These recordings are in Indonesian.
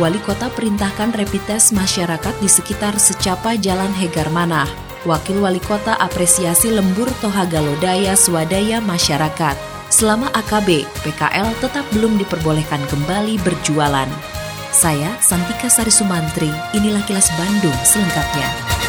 Wali Kota perintahkan rapid test masyarakat di sekitar secapa Jalan Hegar Manah. Wakil Wali Kota apresiasi lembur Tohaga Lodaya swadaya masyarakat. Selama AKB, PKL tetap belum diperbolehkan kembali berjualan. Saya Santika Sari Sumantri, inilah kilas Bandung selengkapnya.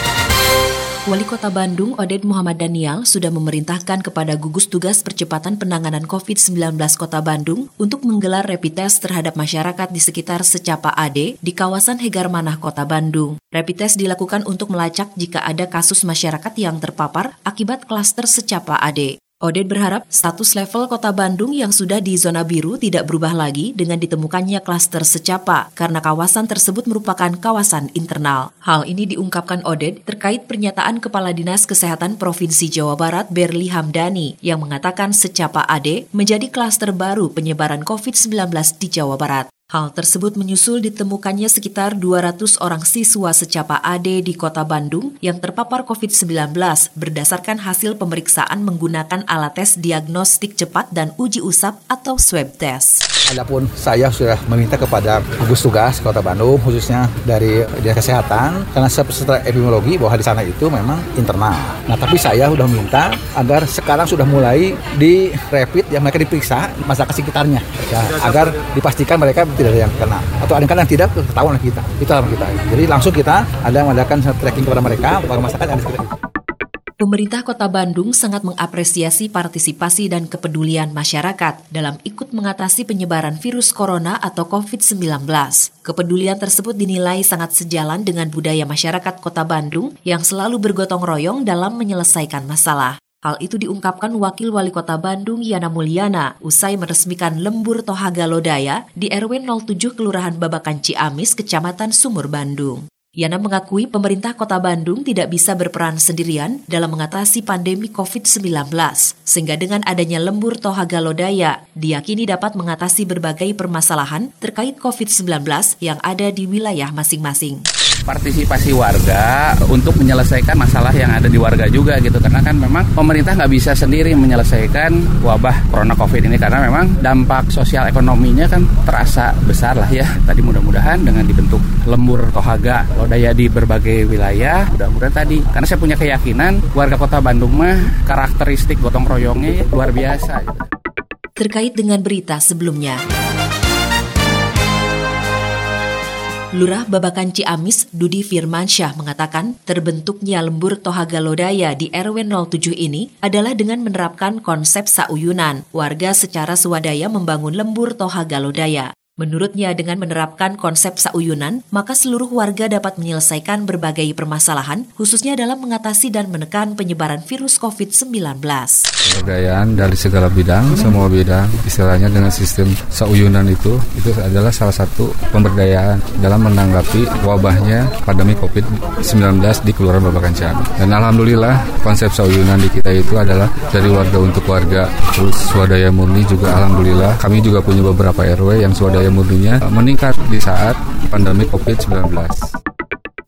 Wali Kota Bandung, Oded Muhammad Daniel, sudah memerintahkan kepada gugus tugas percepatan penanganan COVID-19 Kota Bandung untuk menggelar rapid test terhadap masyarakat di sekitar Secapa AD di kawasan Hegar Manah, Kota Bandung. Rapid test dilakukan untuk melacak jika ada kasus masyarakat yang terpapar akibat klaster Secapa AD. Oded berharap status level kota Bandung yang sudah di zona biru tidak berubah lagi dengan ditemukannya klaster secapa karena kawasan tersebut merupakan kawasan internal. Hal ini diungkapkan Oded terkait pernyataan Kepala Dinas Kesehatan Provinsi Jawa Barat Berli Hamdani yang mengatakan secapa AD menjadi klaster baru penyebaran COVID-19 di Jawa Barat. Hal tersebut menyusul ditemukannya sekitar 200 orang siswa secapa AD di kota Bandung yang terpapar COVID-19 berdasarkan hasil pemeriksaan menggunakan alat tes diagnostik cepat dan uji usap atau swab test. Adapun saya sudah meminta kepada gugus tugas Kota Bandung khususnya dari Dinas Kesehatan karena setelah epidemiologi bahwa di sana itu memang internal. Nah, tapi saya sudah minta agar sekarang sudah mulai di rapid yang mereka diperiksa masyarakat sekitarnya ya, agar dipastikan mereka tidak ada yang kena atau ada yang tidak ketahuan kita. Itu kita. Jadi langsung kita ada mengadakan tracking kepada mereka kepada masyarakat yang sekitar Pemerintah Kota Bandung sangat mengapresiasi partisipasi dan kepedulian masyarakat dalam ikut mengatasi penyebaran virus corona atau COVID-19. Kepedulian tersebut dinilai sangat sejalan dengan budaya masyarakat Kota Bandung yang selalu bergotong royong dalam menyelesaikan masalah. Hal itu diungkapkan Wakil Wali Kota Bandung Yana Mulyana usai meresmikan lembur Tohaga Lodaya di RW 07 Kelurahan Babakan Ciamis, Kecamatan Sumur Bandung. Yana mengakui pemerintah kota Bandung tidak bisa berperan sendirian dalam mengatasi pandemi COVID-19, sehingga dengan adanya lembur Tohaga Lodaya, diyakini dapat mengatasi berbagai permasalahan terkait COVID-19 yang ada di wilayah masing-masing partisipasi warga untuk menyelesaikan masalah yang ada di warga juga gitu. Karena kan memang pemerintah nggak bisa sendiri menyelesaikan wabah corona covid ini karena memang dampak sosial ekonominya kan terasa besar lah ya. Tadi mudah-mudahan dengan dibentuk lembur tohaga lodaya di berbagai wilayah mudah-mudahan tadi. Karena saya punya keyakinan warga kota Bandung mah karakteristik gotong royongnya luar biasa. Terkait dengan berita sebelumnya Lurah Babakan Ciamis, Dudi Firmansyah mengatakan terbentuknya lembur Tohaga Lodaya di RW 07 ini adalah dengan menerapkan konsep sauyunan. Warga secara swadaya membangun lembur Tohaga Lodaya. Menurutnya dengan menerapkan konsep sauyunan, maka seluruh warga dapat menyelesaikan berbagai permasalahan, khususnya dalam mengatasi dan menekan penyebaran virus COVID-19. Pemberdayaan dari segala bidang, semua bidang, istilahnya dengan sistem sauyunan itu, itu adalah salah satu pemberdayaan dalam menanggapi wabahnya pandemi COVID-19 di Kelurahan Babakan Ciamis. Dan Alhamdulillah konsep sauyunan di kita itu adalah dari warga untuk warga, terus swadaya murni juga Alhamdulillah. Kami juga punya beberapa RW yang swadaya murninya meningkat di saat pandemi COVID-19.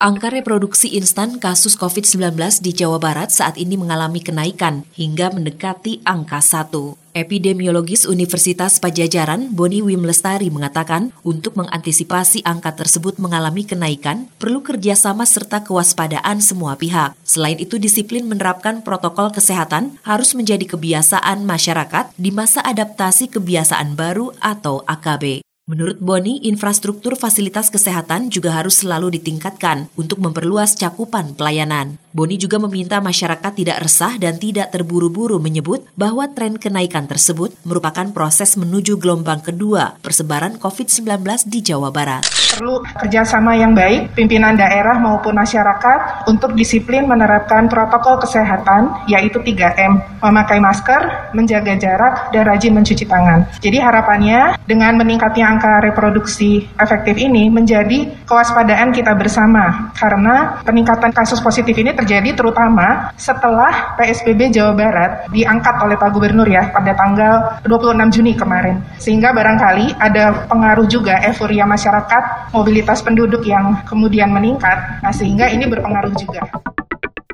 Angka reproduksi instan kasus COVID-19 di Jawa Barat saat ini mengalami kenaikan hingga mendekati angka 1. Epidemiologis Universitas Pajajaran Boni Wim Lestari mengatakan untuk mengantisipasi angka tersebut mengalami kenaikan perlu kerjasama serta kewaspadaan semua pihak. Selain itu disiplin menerapkan protokol kesehatan harus menjadi kebiasaan masyarakat di masa adaptasi kebiasaan baru atau AKB. Menurut Boni, infrastruktur fasilitas kesehatan juga harus selalu ditingkatkan untuk memperluas cakupan pelayanan. Boni juga meminta masyarakat tidak resah dan tidak terburu-buru menyebut bahwa tren kenaikan tersebut merupakan proses menuju gelombang kedua persebaran COVID-19 di Jawa Barat. Perlu kerjasama yang baik pimpinan daerah maupun masyarakat untuk disiplin menerapkan protokol kesehatan yaitu 3M, memakai masker, menjaga jarak, dan rajin mencuci tangan. Jadi harapannya dengan meningkatnya angka reproduksi efektif ini menjadi kewaspadaan kita bersama karena peningkatan kasus positif ini terjadi terutama setelah PSBB Jawa Barat diangkat oleh Pak Gubernur ya pada tanggal 26 Juni kemarin. Sehingga barangkali ada pengaruh juga euforia masyarakat, mobilitas penduduk yang kemudian meningkat. Nah, sehingga ini berpengaruh juga.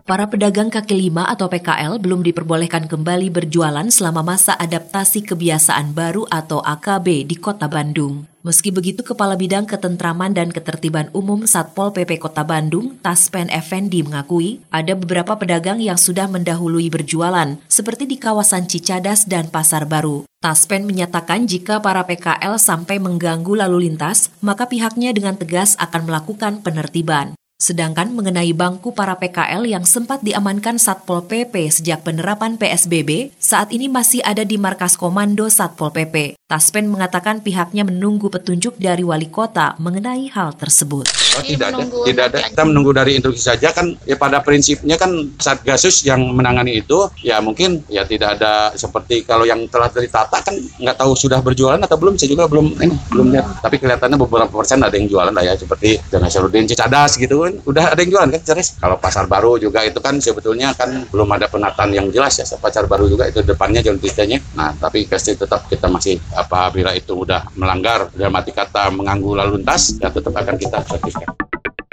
Para pedagang kaki lima atau PKL belum diperbolehkan kembali berjualan selama masa adaptasi kebiasaan baru atau AKB di Kota Bandung. Meski begitu, Kepala Bidang Ketentraman dan Ketertiban Umum Satpol PP Kota Bandung, Taspen Effendi mengakui ada beberapa pedagang yang sudah mendahului berjualan, seperti di kawasan Cicadas dan Pasar Baru. Taspen menyatakan jika para PKL sampai mengganggu lalu lintas, maka pihaknya dengan tegas akan melakukan penertiban. Sedangkan mengenai bangku para PKL yang sempat diamankan Satpol PP sejak penerapan PSBB, saat ini masih ada di markas komando Satpol PP. Taspen mengatakan pihaknya menunggu petunjuk dari wali kota mengenai hal tersebut. Oh, tidak ada, tidak ada. Kita menunggu dari instruksi saja kan. Ya pada prinsipnya kan Satgasus yang menangani itu, ya mungkin ya tidak ada seperti kalau yang telah ditata kan nggak tahu sudah berjualan atau belum. Saya juga belum ini belum lihat. Tapi kelihatannya beberapa persen ada yang jualan lah ya seperti dengan Syarudin Cicadas gitu kan udah ada yang jualan kan Ceres kalau pasar baru juga itu kan sebetulnya kan belum ada penataan yang jelas ya pasar baru juga itu depannya jalan pitanya nah tapi pasti tetap kita masih apabila itu udah melanggar dalam arti kata mengganggu lalu lintas ya tetap akan kita sertifikat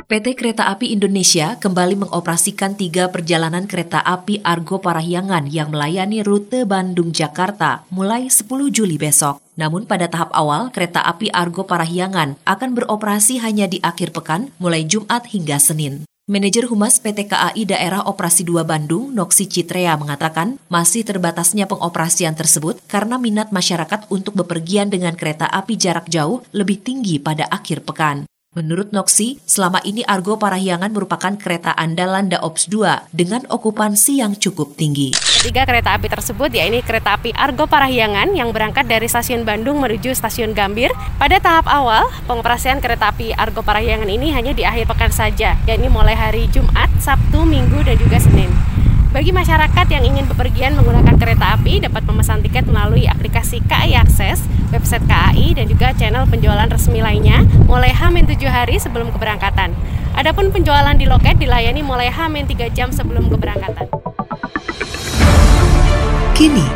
PT Kereta Api Indonesia kembali mengoperasikan tiga perjalanan kereta api Argo Parahyangan yang melayani rute Bandung-Jakarta mulai 10 Juli besok. Namun pada tahap awal, kereta api Argo Parahyangan akan beroperasi hanya di akhir pekan mulai Jumat hingga Senin. Manajer Humas PT KAI Daerah Operasi 2 Bandung, Noksi Citrea, mengatakan masih terbatasnya pengoperasian tersebut karena minat masyarakat untuk bepergian dengan kereta api jarak jauh lebih tinggi pada akhir pekan. Menurut Noksi, selama ini Argo Parahyangan merupakan kereta andalan Daops 2 dengan okupansi yang cukup tinggi. Ketiga kereta api tersebut ya ini kereta api Argo Parahyangan yang berangkat dari stasiun Bandung menuju stasiun Gambir. Pada tahap awal, pengoperasian kereta api Argo Parahyangan ini hanya di akhir pekan saja, yakni mulai hari Jumat, Sabtu, Minggu, dan juga Senin. Bagi masyarakat yang ingin bepergian menggunakan kereta api dapat memesan tiket melalui aplikasi KAI Akses, website KAI dan juga channel penjualan resmi lainnya mulai H-7 hari sebelum keberangkatan. Adapun penjualan di loket dilayani mulai H-3 jam sebelum keberangkatan. Kini,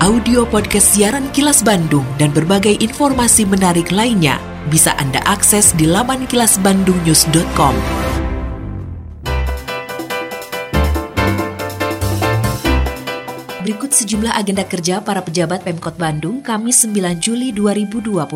audio podcast siaran Kilas Bandung dan berbagai informasi menarik lainnya bisa Anda akses di laman kilasbandungnews.com. Berikut sejumlah agenda kerja para pejabat Pemkot Bandung Kamis 9 Juli 2020.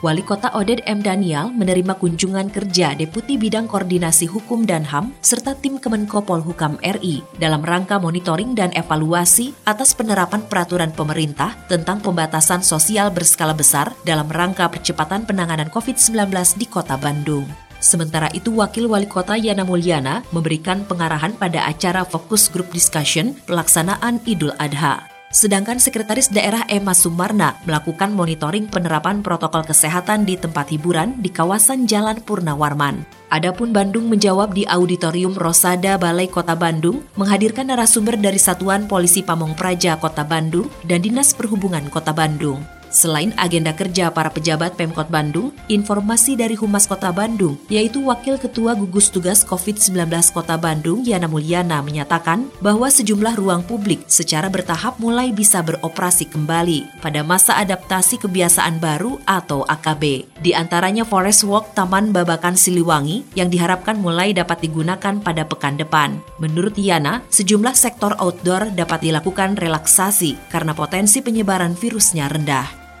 Wali Kota Oded M. Daniel menerima kunjungan kerja Deputi Bidang Koordinasi Hukum dan HAM serta tim Kemenkopol Hukam RI dalam rangka monitoring dan evaluasi atas penerapan peraturan pemerintah tentang pembatasan sosial berskala besar dalam rangka percepatan penanganan COVID-19 di Kota Bandung. Sementara itu, Wakil Wali Kota Yana Mulyana memberikan pengarahan pada acara Fokus Group Discussion pelaksanaan Idul Adha. Sedangkan Sekretaris Daerah Emma Sumarna melakukan monitoring penerapan protokol kesehatan di tempat hiburan di kawasan Jalan Purnawarman. Adapun Bandung menjawab di Auditorium Rosada Balai Kota Bandung menghadirkan narasumber dari Satuan Polisi Pamong Praja Kota Bandung dan Dinas Perhubungan Kota Bandung. Selain agenda kerja para pejabat Pemkot Bandung, informasi dari Humas Kota Bandung, yaitu Wakil Ketua Gugus Tugas COVID-19 Kota Bandung, Yana Mulyana, menyatakan bahwa sejumlah ruang publik secara bertahap mulai bisa beroperasi kembali pada masa adaptasi kebiasaan baru atau AKB. Di antaranya Forest Walk Taman Babakan Siliwangi yang diharapkan mulai dapat digunakan pada pekan depan. Menurut Yana, sejumlah sektor outdoor dapat dilakukan relaksasi karena potensi penyebaran virusnya rendah.